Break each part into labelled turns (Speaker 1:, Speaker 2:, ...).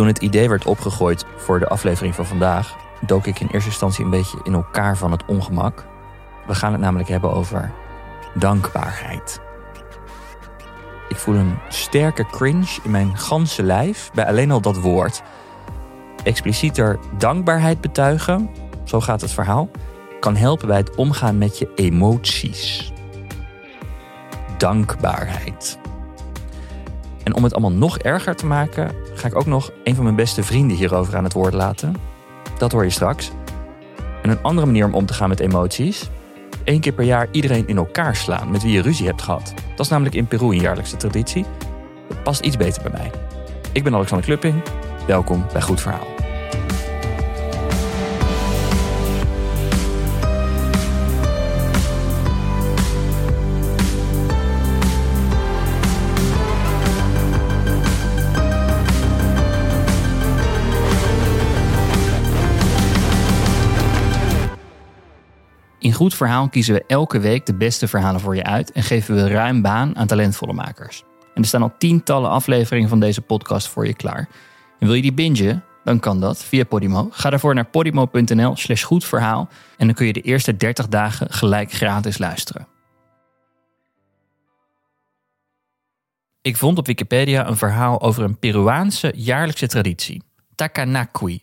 Speaker 1: Toen het idee werd opgegooid voor de aflevering van vandaag, dook ik in eerste instantie een beetje in elkaar van het ongemak. We gaan het namelijk hebben over dankbaarheid. Ik voel een sterke cringe in mijn ganse lijf bij alleen al dat woord. Explicieter dankbaarheid betuigen, zo gaat het verhaal, kan helpen bij het omgaan met je emoties. Dankbaarheid. En om het allemaal nog erger te maken, ga ik ook nog een van mijn beste vrienden hierover aan het woord laten. Dat hoor je straks. En een andere manier om om te gaan met emoties. Eén keer per jaar iedereen in elkaar slaan met wie je ruzie hebt gehad. Dat is namelijk in Peru een jaarlijkse traditie. Dat past iets beter bij mij. Ik ben Alexander Klupping. Welkom bij Goed Verhaal.
Speaker 2: Goed Verhaal kiezen we elke week de beste verhalen voor je uit en geven we ruim baan aan talentvolle makers. En er staan al tientallen afleveringen van deze podcast voor je klaar. En wil je die bingen? Dan kan dat via Podimo. Ga daarvoor naar podimo.nl slash goedverhaal en dan kun je de eerste 30 dagen gelijk gratis luisteren. Ik vond op Wikipedia een verhaal over een Peruaanse jaarlijkse traditie. Takanakui.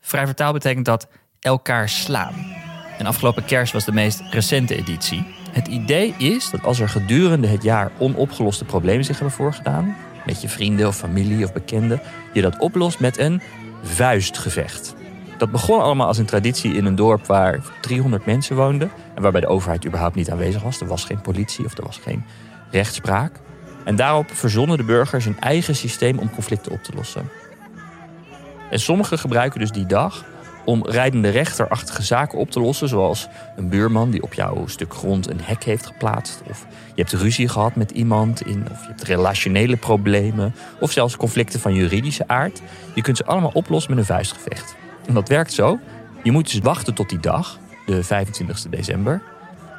Speaker 2: Vrij vertaal betekent dat elkaar slaan. En afgelopen kerst was de meest recente editie. Het idee is dat als er gedurende het jaar onopgeloste problemen zich hebben voorgedaan, met je vrienden of familie of bekenden, je dat oplost met een vuistgevecht. Dat begon allemaal als een traditie in een dorp waar 300 mensen woonden en waarbij de overheid überhaupt niet aanwezig was. Er was geen politie of er was geen rechtspraak. En daarop verzonnen de burgers een eigen systeem om conflicten op te lossen. En sommigen gebruiken dus die dag om rijdende rechterachtige zaken op te lossen, zoals een buurman die op jouw stuk grond een hek heeft geplaatst, of je hebt ruzie gehad met iemand, in, of je hebt relationele problemen, of zelfs conflicten van juridische aard. Je kunt ze allemaal oplossen met een vuistgevecht. En dat werkt zo. Je moet dus wachten tot die dag, de 25 december.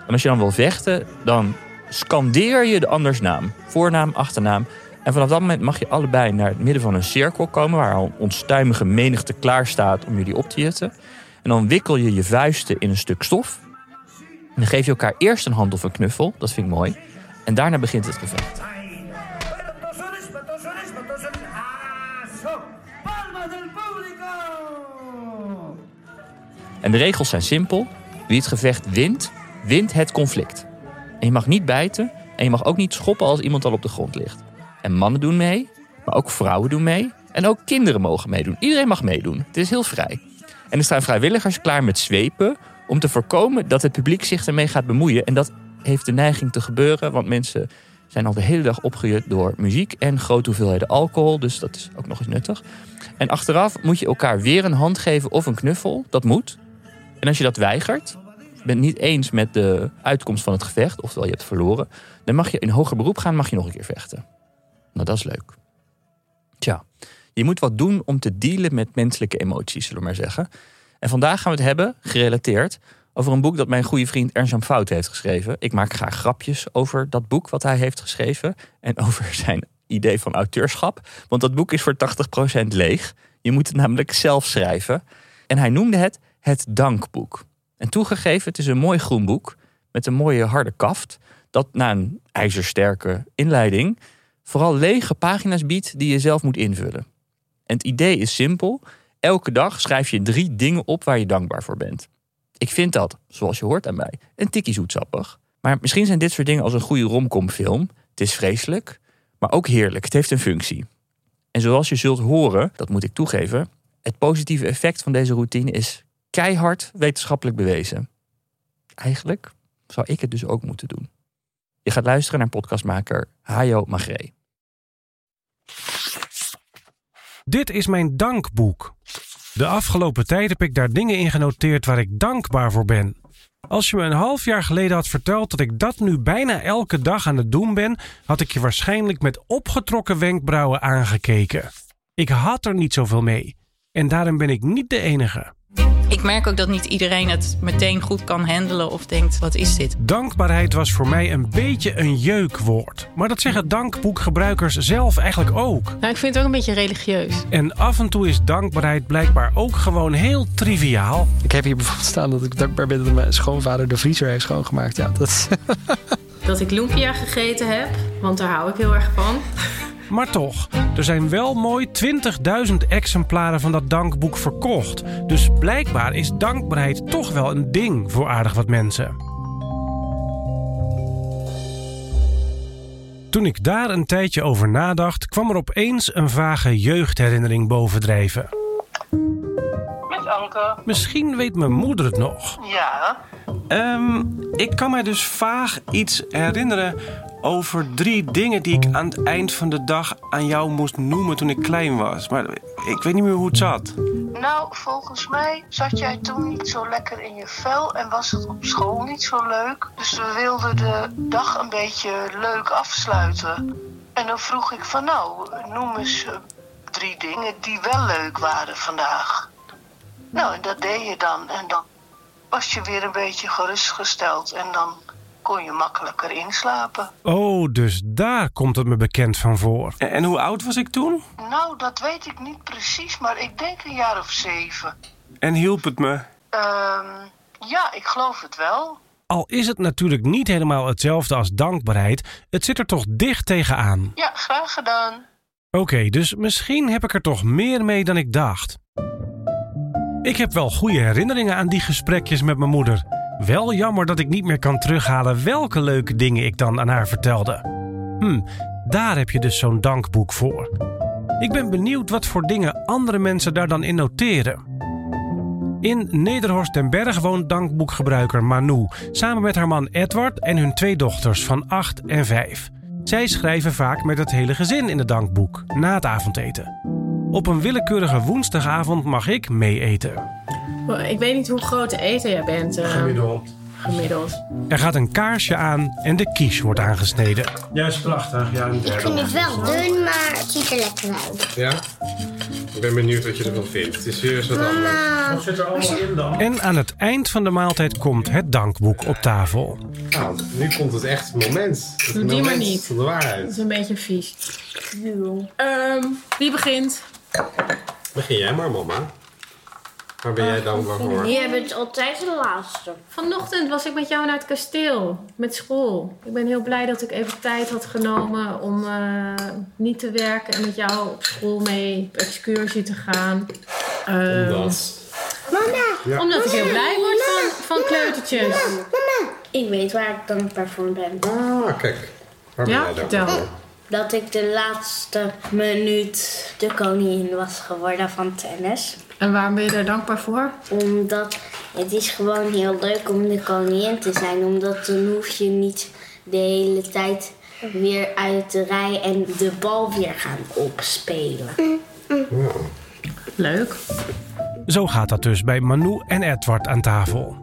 Speaker 2: En als je dan wil vechten, dan scandeer je de anders naam. Voornaam, achternaam. En vanaf dat moment mag je allebei naar het midden van een cirkel komen... waar al een onstuimige menigte klaar staat om jullie op te jutten. En dan wikkel je je vuisten in een stuk stof. En dan geef je elkaar eerst een hand of een knuffel. Dat vind ik mooi. En daarna begint het gevecht. En de regels zijn simpel. Wie het gevecht wint, wint het conflict. En je mag niet bijten en je mag ook niet schoppen als iemand al op de grond ligt. En mannen doen mee, maar ook vrouwen doen mee. En ook kinderen mogen meedoen. Iedereen mag meedoen. Het is heel vrij. En er staan vrijwilligers klaar met zwepen om te voorkomen dat het publiek zich ermee gaat bemoeien. En dat heeft de neiging te gebeuren, want mensen zijn al de hele dag opgejut door muziek en grote hoeveelheden alcohol. Dus dat is ook nog eens nuttig. En achteraf moet je elkaar weer een hand geven of een knuffel. Dat moet. En als je dat weigert, bent niet eens met de uitkomst van het gevecht, oftewel je hebt verloren, dan mag je in hoger beroep gaan, mag je nog een keer vechten. Nou, dat is leuk. Tja, je moet wat doen om te dealen met menselijke emoties, zullen we maar zeggen. En vandaag gaan we het hebben, gerelateerd, over een boek dat mijn goede vriend Ernst Fout heeft geschreven. Ik maak graag grapjes over dat boek wat hij heeft geschreven en over zijn idee van auteurschap. Want dat boek is voor 80% leeg. Je moet het namelijk zelf schrijven. En hij noemde het het Dankboek. En toegegeven, het is een mooi groen boek met een mooie harde kaft. Dat na een ijzersterke inleiding vooral lege pagina's biedt die je zelf moet invullen. En het idee is simpel. Elke dag schrijf je drie dingen op waar je dankbaar voor bent. Ik vind dat, zoals je hoort aan mij, een tikkie zoetsappig. Maar misschien zijn dit soort dingen als een goede romcomfilm. Het is vreselijk, maar ook heerlijk. Het heeft een functie. En zoals je zult horen, dat moet ik toegeven, het positieve effect van deze routine is keihard wetenschappelijk bewezen. Eigenlijk zou ik het dus ook moeten doen. Je gaat luisteren naar podcastmaker Hayo Magré.
Speaker 3: Dit is mijn dankboek. De afgelopen tijd heb ik daar dingen in genoteerd waar ik dankbaar voor ben. Als je me een half jaar geleden had verteld dat ik dat nu bijna elke dag aan het doen ben, had ik je waarschijnlijk met opgetrokken wenkbrauwen aangekeken. Ik had er niet zoveel mee. En daarom ben ik niet de enige.
Speaker 4: Ik merk ook dat niet iedereen het meteen goed kan handelen of denkt: wat is dit?
Speaker 3: Dankbaarheid was voor mij een beetje een jeukwoord. Maar dat zeggen dankboekgebruikers zelf eigenlijk ook.
Speaker 4: Nou, ik vind het ook een beetje religieus.
Speaker 3: En af en toe is dankbaarheid blijkbaar ook gewoon heel triviaal.
Speaker 5: Ik heb hier bijvoorbeeld staan dat ik dankbaar ben dat mijn schoonvader de vriezer heeft schoongemaakt. Ja, dat...
Speaker 4: dat ik lumpia gegeten heb, want daar hou ik heel erg van.
Speaker 3: Maar toch, er zijn wel mooi 20.000 exemplaren van dat dankboek verkocht. Dus blijkbaar is dankbaarheid toch wel een ding voor aardig wat mensen. Toen ik daar een tijdje over nadacht, kwam er opeens een vage jeugdherinnering bovendrijven.
Speaker 6: Met Anke.
Speaker 3: Misschien weet mijn moeder het nog.
Speaker 6: Ja.
Speaker 3: Um, ik kan mij dus vaag iets herinneren over drie dingen die ik aan het eind van de dag aan jou moest noemen toen ik klein was. Maar ik weet niet meer hoe het zat.
Speaker 6: Nou, volgens mij zat jij toen niet zo lekker in je vel en was het op school niet zo leuk. Dus we wilden de dag een beetje leuk afsluiten. En dan vroeg ik van nou, noem eens eh, drie dingen die wel leuk waren vandaag. Nou, en dat deed je dan. En dan was je weer een beetje gerustgesteld. En dan kon je makkelijker inslapen.
Speaker 3: Oh, dus daar komt het me bekend van voor. En, hoe oud was ik toen?
Speaker 6: Nou, dat weet ik niet precies, maar ik denk een jaar of zeven.
Speaker 3: En hielp het me?
Speaker 6: Um, ja, ik geloof het wel.
Speaker 3: Al is het natuurlijk niet helemaal hetzelfde als dankbaarheid, het zit er toch dicht tegenaan.
Speaker 6: Ja, graag gedaan.
Speaker 3: Oké, dus misschien heb ik er toch meer mee dan ik dacht. Ik heb wel goede herinneringen aan die gesprekjes met mijn moeder. Wel jammer dat ik niet meer kan terughalen welke leuke dingen ik dan aan haar vertelde. Hm, daar heb je dus zo'n dankboek voor. Ik ben benieuwd wat voor dingen andere mensen daar dan in noteren. In Nederhorst den Berg woont dankboekgebruiker Manu samen met haar man Edward en hun twee dochters van 8 en 5. Zij schrijven vaak met het hele gezin in het dankboek na het avondeten. Op een willekeurige woensdagavond mag ik mee eten.
Speaker 4: Ik weet niet hoe groot de eten jij bent.
Speaker 3: Uh, gemiddeld.
Speaker 4: Gemiddeld.
Speaker 3: Er gaat een kaarsje aan en de quiche wordt aangesneden.
Speaker 7: Ja, is prachtig. Ja,
Speaker 8: ik vind het wel dun, maar het ziet er lekker uit.
Speaker 7: Ja? Ik ben benieuwd wat je ervan vindt. Het is weer wat anders.
Speaker 3: Wat zit er allemaal in dan? En aan het eind van de maaltijd komt het dankboek op tafel.
Speaker 7: Nou, nu komt het echt moment. Het
Speaker 4: Doe die maar niet.
Speaker 7: Van de waarheid.
Speaker 4: Dat is een beetje vies. Um, wie begint?
Speaker 7: Begin jij maar, mama. Waar ben jij dankbaar voor?
Speaker 8: Jij bent altijd de laatste.
Speaker 4: Vanochtend was ik met jou naar het kasteel, met school. Ik ben heel blij dat ik even tijd had genomen om uh, niet te werken en met jou op school mee op excursie te gaan.
Speaker 7: Uh, Omdat?
Speaker 8: Mama!
Speaker 4: Ja. Omdat ik heel blij word van, van kleutertjes.
Speaker 8: Mama, mama! Ik weet waar ik dankbaar voor ben.
Speaker 7: Ah, kijk. Waar ben
Speaker 4: ja,
Speaker 7: jij dankbaar
Speaker 4: voor?
Speaker 8: Dat ik de laatste minuut de koningin was geworden van tennis.
Speaker 4: En waarom ben je daar dankbaar voor?
Speaker 8: Omdat het is gewoon heel leuk om de koningin te zijn. Omdat dan hoef je niet de hele tijd weer uit de rij en de bal weer gaan opspelen.
Speaker 4: Leuk.
Speaker 3: Zo gaat dat dus bij Manu en Edward aan tafel.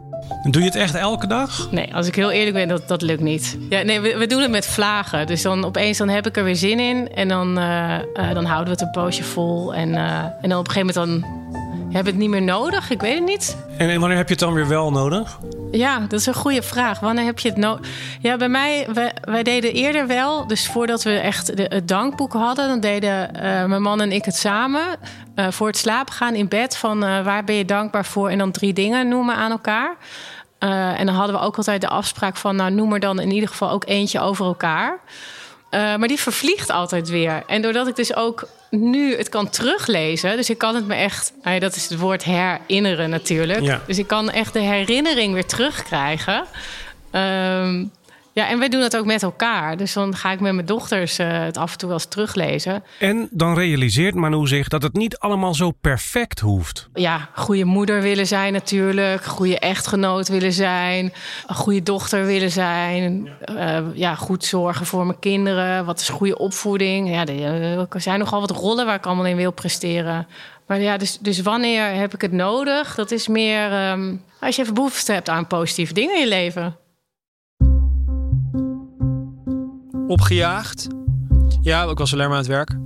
Speaker 3: Doe je het echt elke dag?
Speaker 4: Nee, als ik heel eerlijk ben, dat, dat lukt niet. Ja, nee, we, we doen het met vlagen. Dus dan opeens dan heb ik er weer zin in. En dan, uh, uh, dan houden we het een poosje vol. En, uh, en dan op een gegeven moment dan heb je het niet meer nodig? Ik weet het niet.
Speaker 3: En wanneer heb je het dan weer wel nodig?
Speaker 4: Ja, dat is een goede vraag. Wanneer heb je het nodig? Ja, bij mij, wij, wij, deden eerder wel. Dus voordat we echt de, het dankboek hadden, dan deden uh, mijn man en ik het samen. Uh, voor het slapen gaan in bed. Van uh, waar ben je dankbaar voor? En dan drie dingen noemen aan elkaar. en dan hadden we ook altijd de afspraak van, nou noem er dan in ieder geval ook eentje over elkaar. Uh, maar die vervliegt altijd weer. En doordat ik dus ook nu het kan teruglezen, dus ik kan het me echt, nou ja, dat is het woord herinneren natuurlijk.
Speaker 3: Ja.
Speaker 4: Dus ik kan echt de herinnering weer terugkrijgen. Um, ja, en wij doen dat ook met elkaar. Dus dan ga ik met mijn dochters uh, het af en toe wel eens teruglezen.
Speaker 3: En dan realiseert Manu zich dat het niet allemaal zo perfect hoeft.
Speaker 4: Ja, goede moeder willen zijn natuurlijk. Goede echtgenoot willen zijn. Een goede dochter willen zijn. Uh, ja, goed zorgen voor mijn kinderen. Wat is goede opvoeding? Ja, er zijn nogal wat rollen waar ik allemaal in wil presteren. Maar ja, dus, dus wanneer heb ik het nodig? Dat is meer um, als je even behoefte hebt aan positieve dingen in je leven.
Speaker 5: Opgejaagd. Ja, ik was alleen maar aan het werk.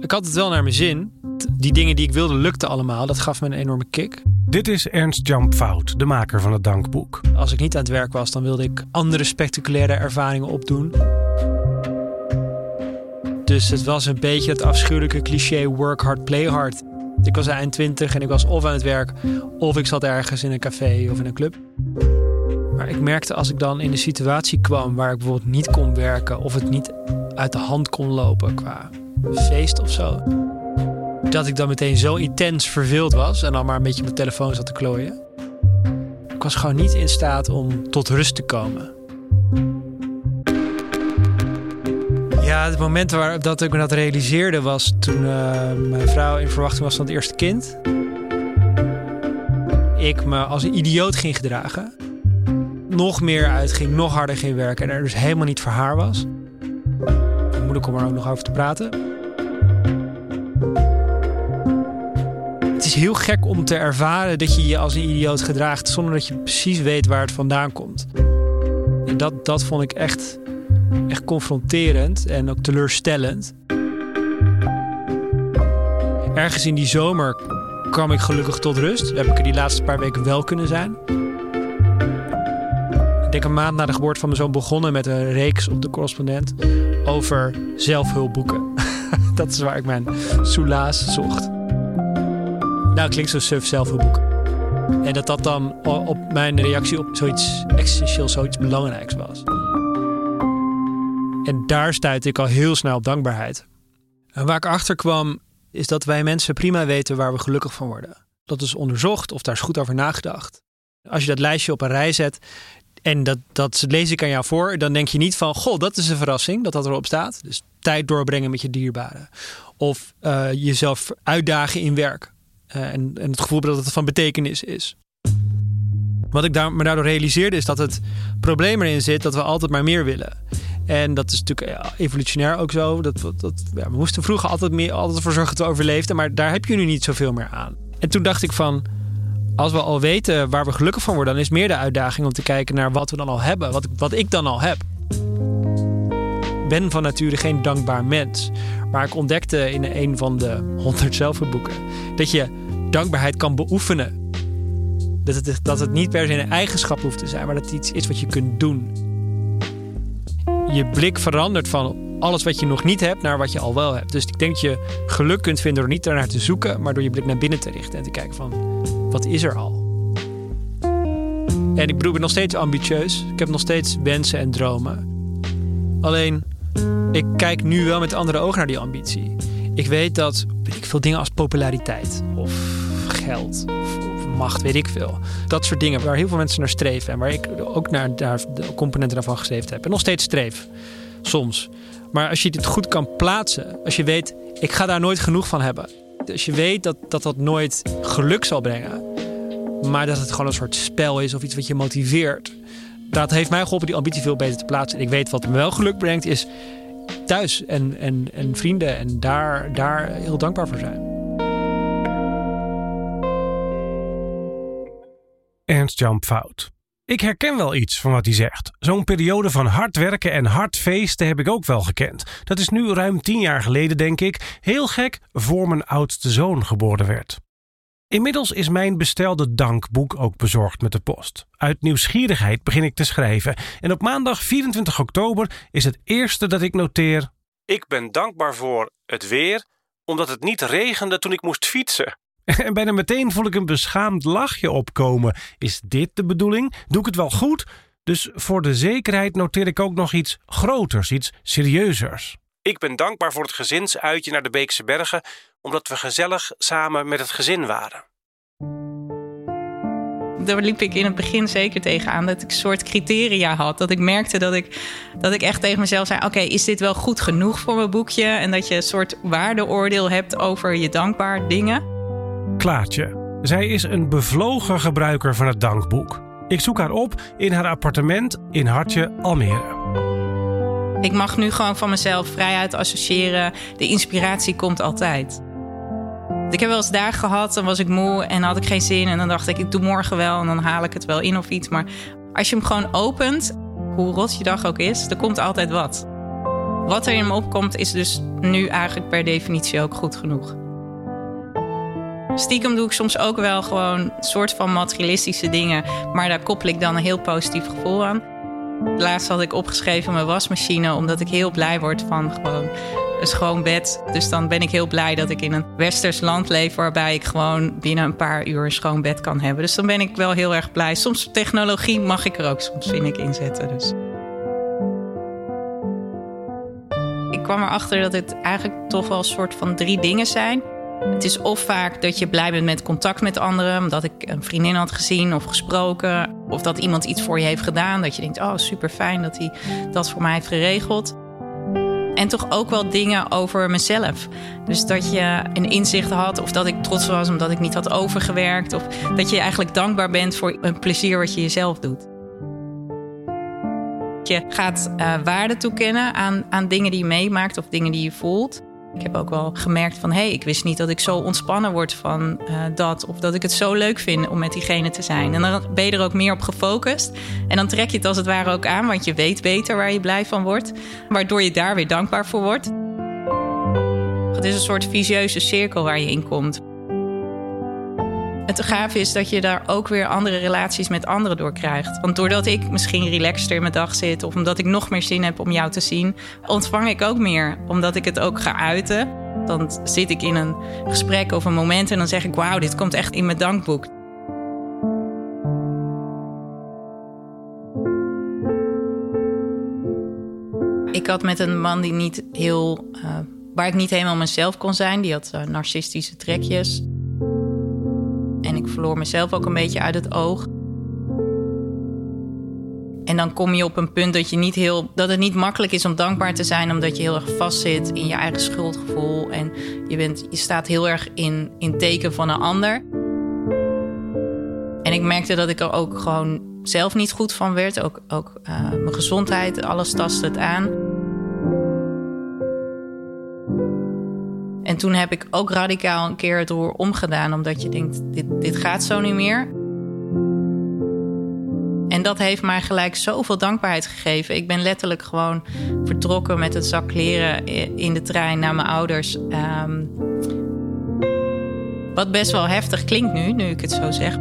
Speaker 5: Ik had het wel naar mijn zin. Die dingen die ik wilde lukten allemaal. Dat gaf me een enorme kick.
Speaker 3: Dit is Ernst Jan Fout, de maker van het dankboek.
Speaker 5: Als ik niet aan het werk was, dan wilde ik andere spectaculaire ervaringen opdoen. Dus het was een beetje het afschuwelijke cliché work hard, play hard. Ik was eind 20 en ik was of aan het werk of ik zat ergens in een café of in een club. Maar ik merkte als ik dan in de situatie kwam waar ik bijvoorbeeld niet kon werken of het niet uit de hand kon lopen qua feest of zo, dat ik dan meteen zo intens verveeld was en dan maar een beetje op mijn telefoon zat te klooien. Ik was gewoon niet in staat om tot rust te komen. Ja, het moment waar, dat ik me dat realiseerde was toen uh, mijn vrouw in verwachting was van het eerste kind. Ik me als een idioot ging gedragen. Nog meer uitging, nog harder ging werken en er dus helemaal niet voor haar was. Moeilijk om er ook nog over te praten. Het is heel gek om te ervaren dat je je als een idioot gedraagt zonder dat je precies weet waar het vandaan komt. En dat, dat vond ik echt echt confronterend en ook teleurstellend. Ergens in die zomer kwam ik gelukkig tot rust. Heb ik er die laatste paar weken wel kunnen zijn. Denk een maand na de geboorte van mijn zoon begonnen met een reeks op de correspondent over zelfhulpboeken. dat is waar ik mijn soelaas zocht. Nou, klinkt zo suf zelfhulpboek. En dat dat dan op mijn reactie op zoiets essentieel, zoiets belangrijks was. En daar stuitte ik al heel snel op dankbaarheid. En waar ik achter kwam, is dat wij mensen prima weten waar we gelukkig van worden. Dat is onderzocht of daar is goed over nagedacht. Als je dat lijstje op een rij zet en dat, dat lees ik aan jou voor, dan denk je niet van: Goh, dat is een verrassing dat dat erop staat. Dus tijd doorbrengen met je dierbaren. Of uh, jezelf uitdagen in werk. Uh, en, het gevoel dat het van betekenis is. Wat ik daar, me daardoor realiseerde is dat het probleem erin zit dat we altijd maar meer willen. En dat is natuurlijk evolutionair ook zo. Dat, dat, we moesten vroeger altijd, meer, altijd ervoor zorgen dat we overleefden. Maar daar heb je nu niet zoveel meer aan. En toen dacht ik van... Als we al weten waar we gelukkig van worden... dan is meer de uitdaging om te kijken naar wat we dan al hebben. Wat, wat ik dan al heb. Ik ben van nature geen dankbaar mens. Maar ik ontdekte in een van de 100 zelfboeken... dat je dankbaarheid kan beoefenen. Dat het, dat het niet per se een eigenschap hoeft te zijn... maar dat het iets is wat je kunt doen je blik verandert van alles wat je nog niet hebt naar wat je al wel hebt. Dus ik denk dat je geluk kunt vinden door niet ernaar te zoeken, maar door je blik naar binnen te richten en te kijken van wat is er al. En ik bedoel, ik ben nog steeds ambitieus. Ik heb nog steeds wensen en dromen. Alleen, ik kijk nu wel met andere ogen naar die ambitie. Ik weet dat ik veel dingen als populariteit of geld macht, weet ik veel. Dat soort dingen waar heel veel mensen naar streven. En waar ik ook naar, daar de componenten daarvan geschreven heb. En nog steeds streef. Soms. Maar als je dit goed kan plaatsen. Als je weet, ik ga daar nooit genoeg van hebben. Als je weet dat dat, dat nooit geluk zal brengen. Maar dat het gewoon een soort spel is of iets wat je motiveert. Dat heeft mij geholpen die ambitie veel beter te plaatsen. En ik weet wat me wel geluk brengt is thuis en, en, en vrienden. En daar, daar heel dankbaar voor zijn.
Speaker 3: Ernst-Jan Fout. Ik herken wel iets van wat hij zegt. Zo'n periode van hard werken en hard feesten heb ik ook wel gekend. Dat is nu ruim tien jaar geleden, denk ik, heel gek voor mijn oudste zoon geboren werd. Inmiddels is mijn bestelde dankboek ook bezorgd met de post. Uit nieuwsgierigheid begin ik te schrijven en op maandag 24 oktober is het eerste dat ik noteer: Ik ben dankbaar voor het weer, omdat het niet regende toen ik moest fietsen. En bijna meteen voel ik een beschaamd lachje opkomen. Is dit de bedoeling? Doe ik het wel goed? Dus voor de zekerheid noteer ik ook nog iets groters, iets serieuzers. Ik ben dankbaar voor het gezinsuitje naar de Beekse Bergen, omdat we gezellig samen met het gezin waren.
Speaker 9: Daar liep ik in het begin zeker tegenaan dat ik een soort criteria had. Dat ik merkte dat ik, dat ik echt tegen mezelf zei: Oké, is dit wel goed genoeg voor mijn boekje? En dat je een soort waardeoordeel hebt over je dankbaar dingen.
Speaker 3: Klaartje. Zij is een bevlogen gebruiker van het dankboek. Ik zoek haar op in haar appartement in Hartje, Almere.
Speaker 9: Ik mag nu gewoon van mezelf vrijuit associëren. De inspiratie komt altijd. Ik heb wel eens dagen gehad, dan was ik moe en had ik geen zin. En dan dacht ik, ik doe morgen wel en dan haal ik het wel in of iets. Maar als je hem gewoon opent, hoe rot je dag ook is, er komt altijd wat. Wat er in hem opkomt is dus nu eigenlijk per definitie ook goed genoeg. Stiekem doe ik soms ook wel gewoon soort van materialistische dingen. Maar daar koppel ik dan een heel positief gevoel aan. Laatst had ik opgeschreven mijn wasmachine, omdat ik heel blij word van gewoon een schoon bed. Dus dan ben ik heel blij dat ik in een westers land leef waarbij ik gewoon binnen een paar uur een schoon bed kan hebben. Dus dan ben ik wel heel erg blij. Soms technologie mag ik er ook soms, vind ik, inzetten. Dus. Ik kwam erachter dat het eigenlijk toch wel een soort van drie dingen zijn. Het is of vaak dat je blij bent met contact met anderen, omdat ik een vriendin had gezien of gesproken, of dat iemand iets voor je heeft gedaan, dat je denkt: oh super fijn dat hij dat voor mij heeft geregeld. En toch ook wel dingen over mezelf. Dus dat je een inzicht had, of dat ik trots was omdat ik niet had overgewerkt, of dat je eigenlijk dankbaar bent voor een plezier wat je jezelf doet. Je gaat uh, waarde toekennen aan, aan dingen die je meemaakt of dingen die je voelt. Ik heb ook wel gemerkt van, hé, hey, ik wist niet dat ik zo ontspannen word van uh, dat. Of dat ik het zo leuk vind om met diegene te zijn. En dan ben je er ook meer op gefocust. En dan trek je het als het ware ook aan, want je weet beter waar je blij van wordt. Waardoor je daar weer dankbaar voor wordt. Het is een soort visieuze cirkel waar je in komt. Het gaaf is dat je daar ook weer andere relaties met anderen door krijgt. Want doordat ik misschien relaxter in mijn dag zit... of omdat ik nog meer zin heb om jou te zien... ontvang ik ook meer, omdat ik het ook ga uiten. Dan zit ik in een gesprek of een moment en dan zeg ik... wauw, dit komt echt in mijn dankboek. Ik had met een man die niet heel... Uh, waar ik niet helemaal mezelf kon zijn. Die had uh, narcistische trekjes... Verloor mezelf ook een beetje uit het oog. En dan kom je op een punt dat, je niet heel, dat het niet makkelijk is om dankbaar te zijn, omdat je heel erg vastzit in je eigen schuldgevoel. En je, bent, je staat heel erg in, in teken van een ander. En ik merkte dat ik er ook gewoon zelf niet goed van werd. Ook, ook uh, mijn gezondheid, alles tastte het aan. En toen heb ik ook radicaal een keer het roer omgedaan, omdat je denkt: dit, dit gaat zo niet meer. En dat heeft mij gelijk zoveel dankbaarheid gegeven. Ik ben letterlijk gewoon vertrokken met het zak kleren in de trein naar mijn ouders. Um, wat best wel heftig klinkt nu, nu ik het zo zeg.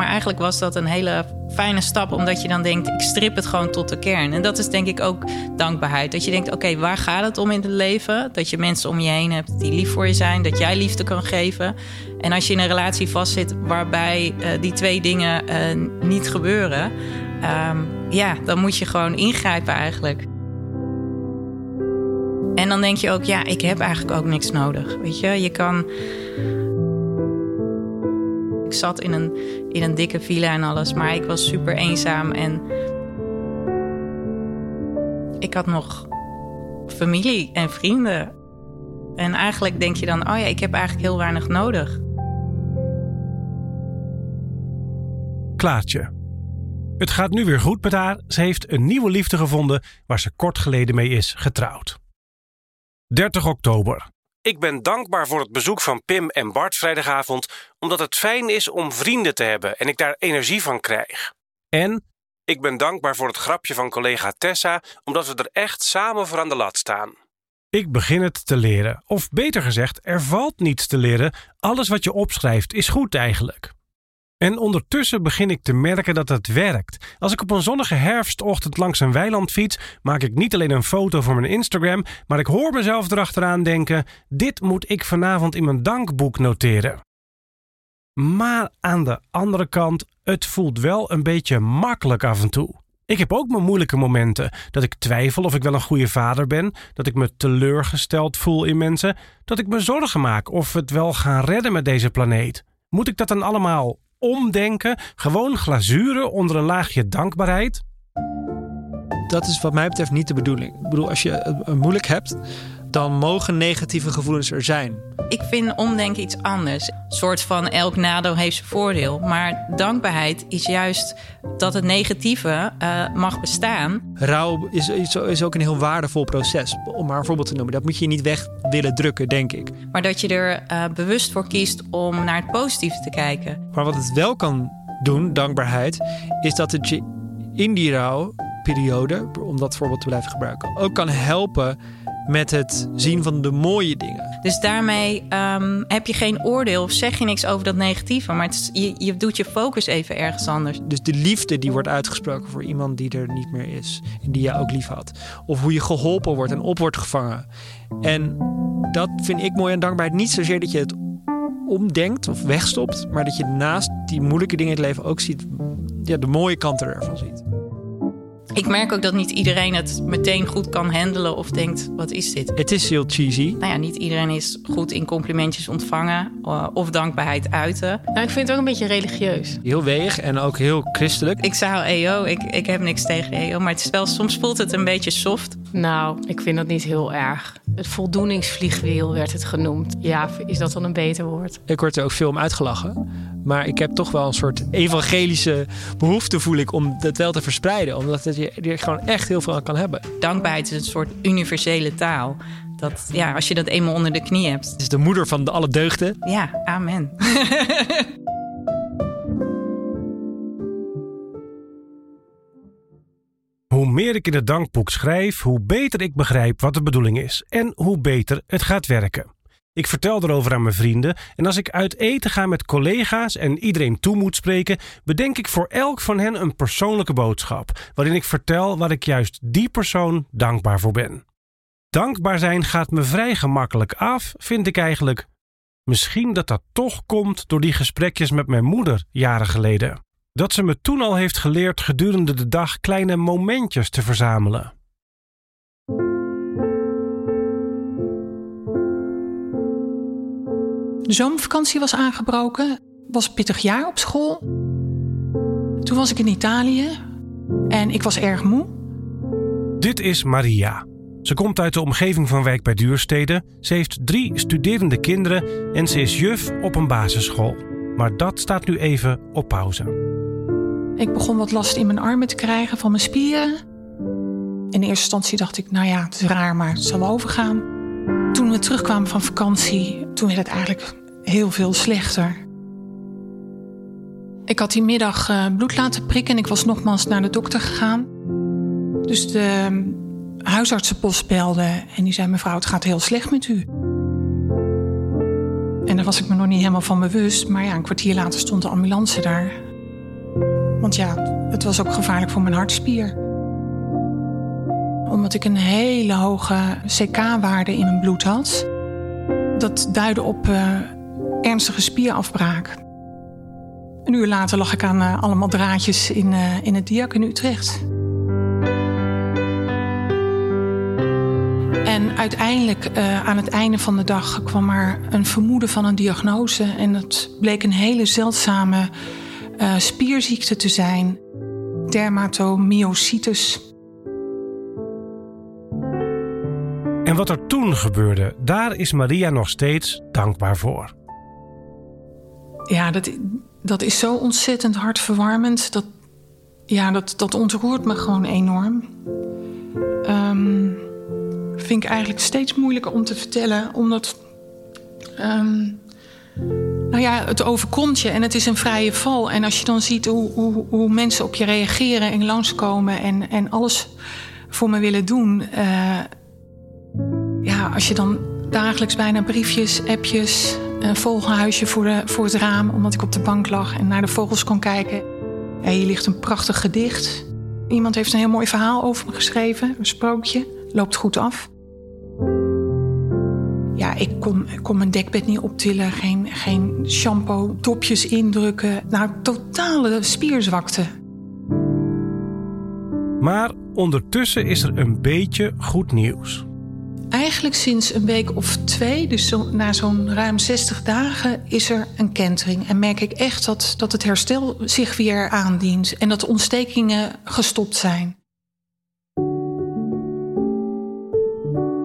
Speaker 9: Maar eigenlijk was dat een hele fijne stap, omdat je dan denkt: ik strip het gewoon tot de kern. En dat is denk ik ook dankbaarheid. Dat je denkt: oké, waar gaat het om in het leven? Dat je mensen om je heen hebt die lief voor je zijn, dat jij liefde kan geven. En als je in een relatie vastzit waarbij uh, die twee dingen uh, niet gebeuren, um, ja, dan moet je gewoon ingrijpen eigenlijk. En dan denk je ook: ja, ik heb eigenlijk ook niks nodig. Weet je, je kan ik zat in een, in een dikke villa en alles, maar ik was super eenzaam en ik had nog familie en vrienden. En eigenlijk denk je dan, oh ja, ik heb eigenlijk heel weinig nodig.
Speaker 3: Klaartje. Het gaat nu weer goed met haar. Ze heeft een nieuwe liefde gevonden waar ze kort geleden mee is getrouwd. 30 oktober. Ik ben dankbaar voor het bezoek van Pim en Bart vrijdagavond, omdat het fijn is om vrienden te hebben en ik daar energie van krijg. En ik ben dankbaar voor het grapje van collega Tessa, omdat we er echt samen voor aan de lat staan. Ik begin het te leren. Of beter gezegd, er valt niets te leren. Alles wat je opschrijft is goed eigenlijk. En ondertussen begin ik te merken dat het werkt. Als ik op een zonnige herfstochtend langs een weiland fiets, maak ik niet alleen een foto voor mijn Instagram, maar ik hoor mezelf erachteraan denken: dit moet ik vanavond in mijn dankboek noteren. Maar aan de andere kant, het voelt wel een beetje makkelijk af en toe. Ik heb ook mijn moeilijke momenten. Dat ik twijfel of ik wel een goede vader ben. Dat ik me teleurgesteld voel in mensen. Dat ik me zorgen maak of we het wel gaan redden met deze planeet. Moet ik dat dan allemaal omdenken, gewoon glazuren onder een laagje dankbaarheid?
Speaker 5: Dat is wat mij betreft niet de bedoeling. Ik bedoel, als je het moeilijk hebt, dan mogen negatieve gevoelens er zijn.
Speaker 9: Ik vind omdenken iets anders. Een soort van elk nadeel heeft zijn voordeel. Maar dankbaarheid is juist dat het negatieve uh, mag bestaan.
Speaker 5: Rouw is, is, ook een heel waardevol proces. Om maar een voorbeeld te noemen. Dat moet je niet weg willen drukken, denk ik.
Speaker 9: Maar dat je er uh, bewust voor kiest om naar het positieve te kijken.
Speaker 5: Maar wat het wel kan doen, dankbaarheid, is dat het je in die rouwperiode, om dat voorbeeld te blijven gebruiken, ook kan helpen met het zien van de mooie dingen.
Speaker 9: Dus daarmee ehm, heb je geen oordeel of zeg je niks over dat negatieve. Maar het is- je, je doet je focus even ergens anders.
Speaker 5: Dus de liefde die wordt uitgesproken voor iemand die er niet meer is en die je ook lief had. Of hoe je geholpen wordt en op wordt gevangen. En dat vind ik mooi aan dankbaarheid. Niet zozeer dat je het omdenkt of wegstopt, maar dat je naast die moeilijke dingen in het leven ook ziet, ja, de mooie kanten ervan ziet.
Speaker 9: Ik merk ook dat niet iedereen het meteen goed kan handelen of denkt: wat is dit?
Speaker 5: Het is heel cheesy.
Speaker 9: Nou ja, niet iedereen is goed in complimentjes ontvangen eh, of dankbaarheid uiten.
Speaker 4: Nou, ik vind het ook een beetje religieus.
Speaker 5: Heel weeg en ook heel christelijk.
Speaker 9: Ik zou EO, ik, ik heb niks tegen EO, maar het is wel, soms voelt het een beetje soft.
Speaker 4: Nou, ik vind dat niet heel erg. Het voldoeningsvliegwiel werd het genoemd. Ja, is dat dan een beter woord?
Speaker 5: Ik word er ook veel om uitgelachen. Maar ik heb toch wel een soort evangelische behoefte, voel ik, om dat wel te verspreiden. Omdat het je er gewoon echt heel veel aan kan hebben.
Speaker 9: Dankbaarheid is een soort universele taal. Dat, ja, als je dat eenmaal onder de knie hebt.
Speaker 5: Het is de moeder van de alle deugden.
Speaker 9: Ja, amen.
Speaker 3: Hoe meer ik in het dankboek schrijf, hoe beter ik begrijp wat de bedoeling is en hoe beter het gaat werken. Ik vertel erover aan mijn vrienden en als ik uit eten ga met collega's en iedereen toe moet spreken, bedenk ik voor elk van hen een persoonlijke boodschap, waarin ik vertel waar ik juist die persoon dankbaar voor ben. Dankbaar zijn gaat me vrij gemakkelijk af, vind ik eigenlijk. Misschien dat dat toch komt door die gesprekjes met mijn moeder jaren geleden. Dat ze me toen al heeft geleerd gedurende de dag kleine momentjes te verzamelen.
Speaker 10: De zomervakantie was aangebroken. Was een pittig jaar op school. Toen was ik in Italië. En ik was erg moe.
Speaker 3: Dit is Maria. Ze komt uit de omgeving van Wijk bij Duurstede. Ze heeft drie studerende kinderen en ze is juf op een basisschool. Maar dat staat nu even op pauze.
Speaker 10: Ik begon wat last in mijn armen te krijgen van mijn spieren. In eerste instantie dacht ik, nou ja, het is raar, maar het zal overgaan. Toen we terugkwamen van vakantie, toen werd het eigenlijk heel veel slechter. Ik had die middag eh, bloed laten prikken en ik was nogmaals naar de dokter gegaan. Dus de eh, huisartsenpost belde en die zei: Mevrouw, het gaat heel slecht met u. En daar was ik me nog niet helemaal van bewust. Maar ja, een kwartier later stond de ambulance daar. Want ja, het was ook gevaarlijk voor mijn hartspier. Omdat ik een hele hoge CK-waarde in mijn bloed had. Dat duidde op eh, ernstige spierafbraak. Een uur later lag ik aan eh, allemaal draadjes in, eh, in het Diak in Utrecht. En uiteindelijk, aan het einde van de dag, kwam er een vermoeden van een diagnose. En dat bleek een hele zeldzame eh, spierziekte te zijn. Dermatomyositis.
Speaker 3: En wat er toen gebeurde, daar is Maria nog steeds dankbaar voor.
Speaker 10: Ja, dat, dat is zo ontzettend hartverwarmend. Dat, ja, dat, dat ontroert me gewoon enorm. Ehm vind ik eigenlijk steeds moeilijker om te vertellen, omdat. ehm, nou ja, het overkomt je en het is een vrije val. En als je dan ziet hoe, hoe, hoe mensen op je reageren en langskomen en, en alles voor me willen doen. eh, ja, als je dan dagelijks bijna briefjes, appjes, een vogelhuisje voor, de, voor het raam, omdat ik op de bank lag en naar de vogels kon kijken. En hier ligt een prachtig gedicht. Iemand heeft een heel mooi verhaal over me geschreven, een sprookje. Loopt goed af. Ik kon, mijn dekbed niet optillen, geen, geen shampoo, dopjes indrukken. Nou, totale spierzwakte.
Speaker 3: Maar ondertussen is er een beetje goed nieuws.
Speaker 10: Eigenlijk sinds een week of twee, dus zo, na zo'n ruim 60 dagen, is er een kentering. En merk ik echt dat, dat het herstel zich weer aandient en dat de ontstekingen gestopt zijn.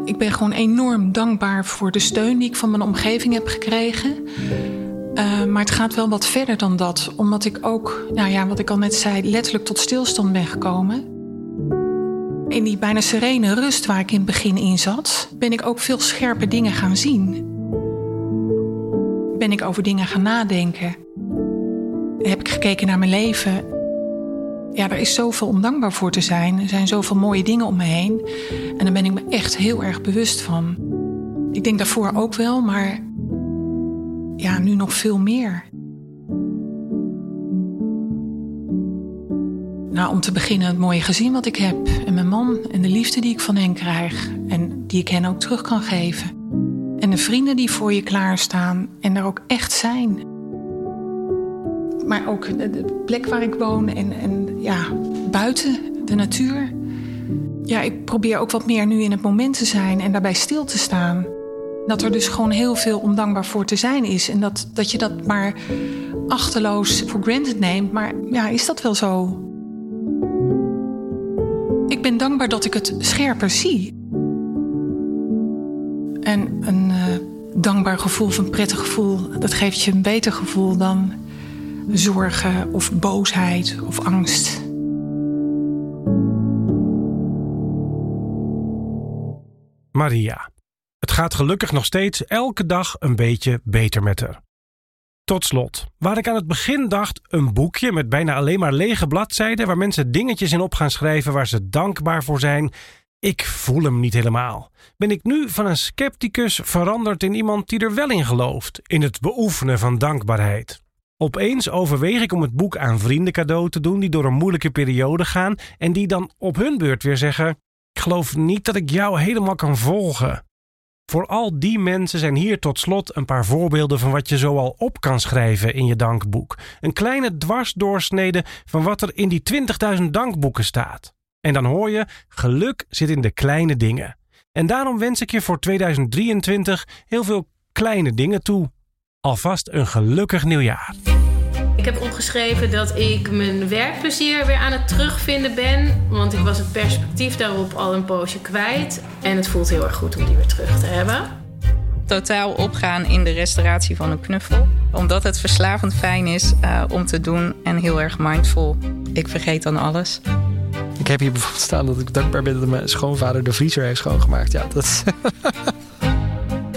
Speaker 10: Ik ben gewoon enorm dankbaar voor de steun die ik van mijn omgeving heb gekregen. Uh, maar het gaat wel wat verder dan dat, omdat ik ook, nou ja, wat ik al net zei, letterlijk tot stilstand ben gekomen. In die bijna serene rust waar ik in het begin in zat, ben ik ook veel scherpe dingen gaan zien. Ben ik over dingen gaan nadenken. Heb ik gekeken naar mijn leven. Ja, er is zoveel om dankbaar voor te zijn. Er zijn zoveel mooie dingen om me heen. En daar ben ik me echt heel erg bewust van. Ik denk daarvoor ook wel, maar ja, nu nog veel meer. Nou, om te beginnen het mooie gezin wat ik heb. En mijn man en de liefde die ik van hen krijg. En die ik hen ook terug kan geven. En de vrienden die voor je klaarstaan en daar ook echt zijn. Maar ook de, plek waar ik woon en, en ja, buiten, de natuur. Ja, ik probeer ook wat meer nu in het moment te zijn en daarbij stil te staan. Dat er dus gewoon heel veel om dankbaar voor te zijn is. En dat, dat je dat maar achterloos voor granted neemt. Maar ja, is dat wel zo? Ik ben dankbaar dat ik het scherper zie. En een uh, dankbaar gevoel of een prettig gevoel, dat geeft je een beter gevoel dan zorgen of boosheid of angst.
Speaker 3: Maria. Het gaat gelukkig nog steeds elke dag een beetje beter met haar. Tot slot, waar ik aan het begin dacht een boekje met bijna alleen maar lege bladzijden waar mensen dingetjes in op gaan schrijven waar ze dankbaar voor zijn, ik voel hem niet helemaal. Ben ik nu van een scepticus veranderd in iemand die er wel in gelooft, in het beoefenen van dankbaarheid. Opeens overweeg ik om het boek aan vrienden cadeau te doen die door een moeilijke periode gaan en die dan op hun beurt weer zeggen: Ik geloof niet dat ik jou helemaal kan volgen. Voor al die mensen zijn hier tot slot een paar voorbeelden van wat je zoal op kan schrijven in je dankboek. Een kleine dwarsdoorsnede van wat er in die 20.000 dankboeken staat. En dan hoor je: geluk zit in de kleine dingen. En daarom wens ik je voor 2023 heel veel kleine dingen toe. Alvast een gelukkig nieuwjaar.
Speaker 4: Ik heb opgeschreven dat ik mijn werkplezier weer aan het terugvinden ben. Want ik was het perspectief daarop al een poosje kwijt. En het voelt heel erg goed om die weer terug te hebben.
Speaker 9: Totaal opgaan in de restauratie van een knuffel. Omdat het verslavend fijn is uh, om te doen en heel erg mindful. Ik vergeet dan alles.
Speaker 5: Ik heb hier bijvoorbeeld staan dat ik dankbaar ben dat mijn schoonvader de vriezer heeft schoongemaakt. Ja, dat.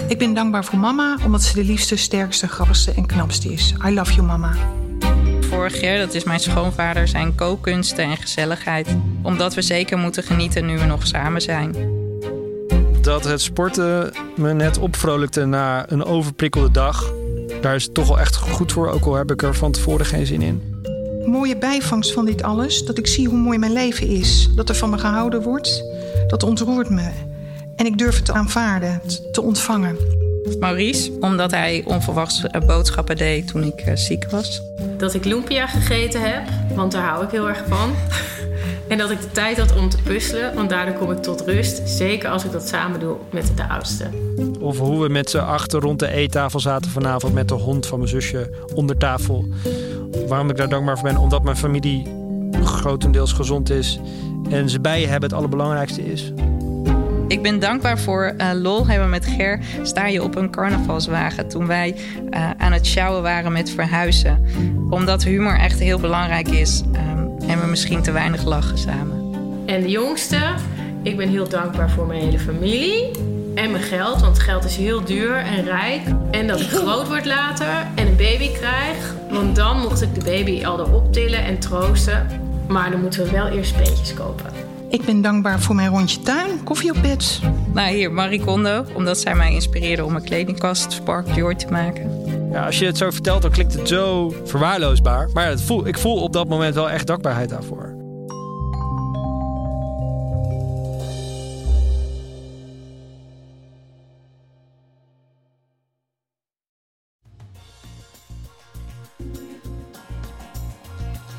Speaker 10: ik ben dankbaar voor mama, omdat ze de liefste, sterkste, grappigste en knapste is. I love you, mama.
Speaker 9: Vorig jaar, dat is mijn schoonvader, zijn kookkunsten en gezelligheid. Omdat we zeker moeten genieten nu we nog samen zijn.
Speaker 5: Dat het sporten me net opvrolijkte na een overprikkelde dag. Daar is het toch wel echt goed voor, ook al heb ik er van tevoren geen zin in
Speaker 10: mooie bijvangst van dit alles. Dat ik zie hoe mooi mijn leven is. Dat er van me gehouden wordt. Dat ontroert me. En ik durf het te aanvaarden, te ontvangen.
Speaker 9: Maurice, omdat hij onverwachts eh, boodschappen deed toen ik uh, ziek was.
Speaker 4: Dat ik lumpia gegeten heb, want daar hou ik heel erg van. en dat ik de tijd had om te puzzelen, want daardoor kom ik tot rust. Zeker als ik dat samen doe met de oudste.
Speaker 5: Of hoe we met z'n achter rond de eettafel zaten vanavond met de hond van mijn zusje onder tafel. Waarom ik daar dankbaar voor ben? Omdat mijn familie grotendeels gezond is. En ze bij je hebben het allerbelangrijkste is.
Speaker 9: Ik ben dankbaar voor uh, lol hebben met Ger. Sta je op een carnavalswagen toen wij uh, aan het sjouwen waren met verhuizen. Omdat humor echt heel belangrijk is. Um, en we misschien te weinig lachen samen.
Speaker 4: En de jongste, ik ben heel dankbaar voor mijn hele familie en mijn geld. Want geld is heel duur en rijk. En dat ik groot word later en een baby krijg. Want dan mocht ik de baby al erop tillen en troosten. Maar dan moeten we wel eerst speetjes kopen.
Speaker 10: Ik ben dankbaar voor mijn rondje tuin, koffie op bed.
Speaker 9: Nou, hier Marie Kondo, omdat zij mij inspireerde om een kledingkast Spark Joy te maken.
Speaker 5: Ja, als je het zo vertelt, dan klinkt het zo verwaarloosbaar. Maar het voel, ik voel op dat moment wel echt dankbaarheid daarvoor.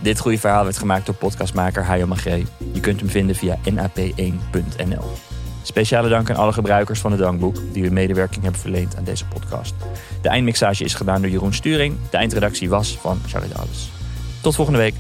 Speaker 1: Dit goede verhaal werd gemaakt door podcastmaker Hayo Magree. Je kunt hem vinden via nap1.nl. Speciale dank aan alle gebruikers van het Dankboek die hun medewerking hebben verleend aan deze podcast. De eindmixage is gedaan door Jeroen Sturing. De eindredactie was van Charlotte Alles. Tot volgende week.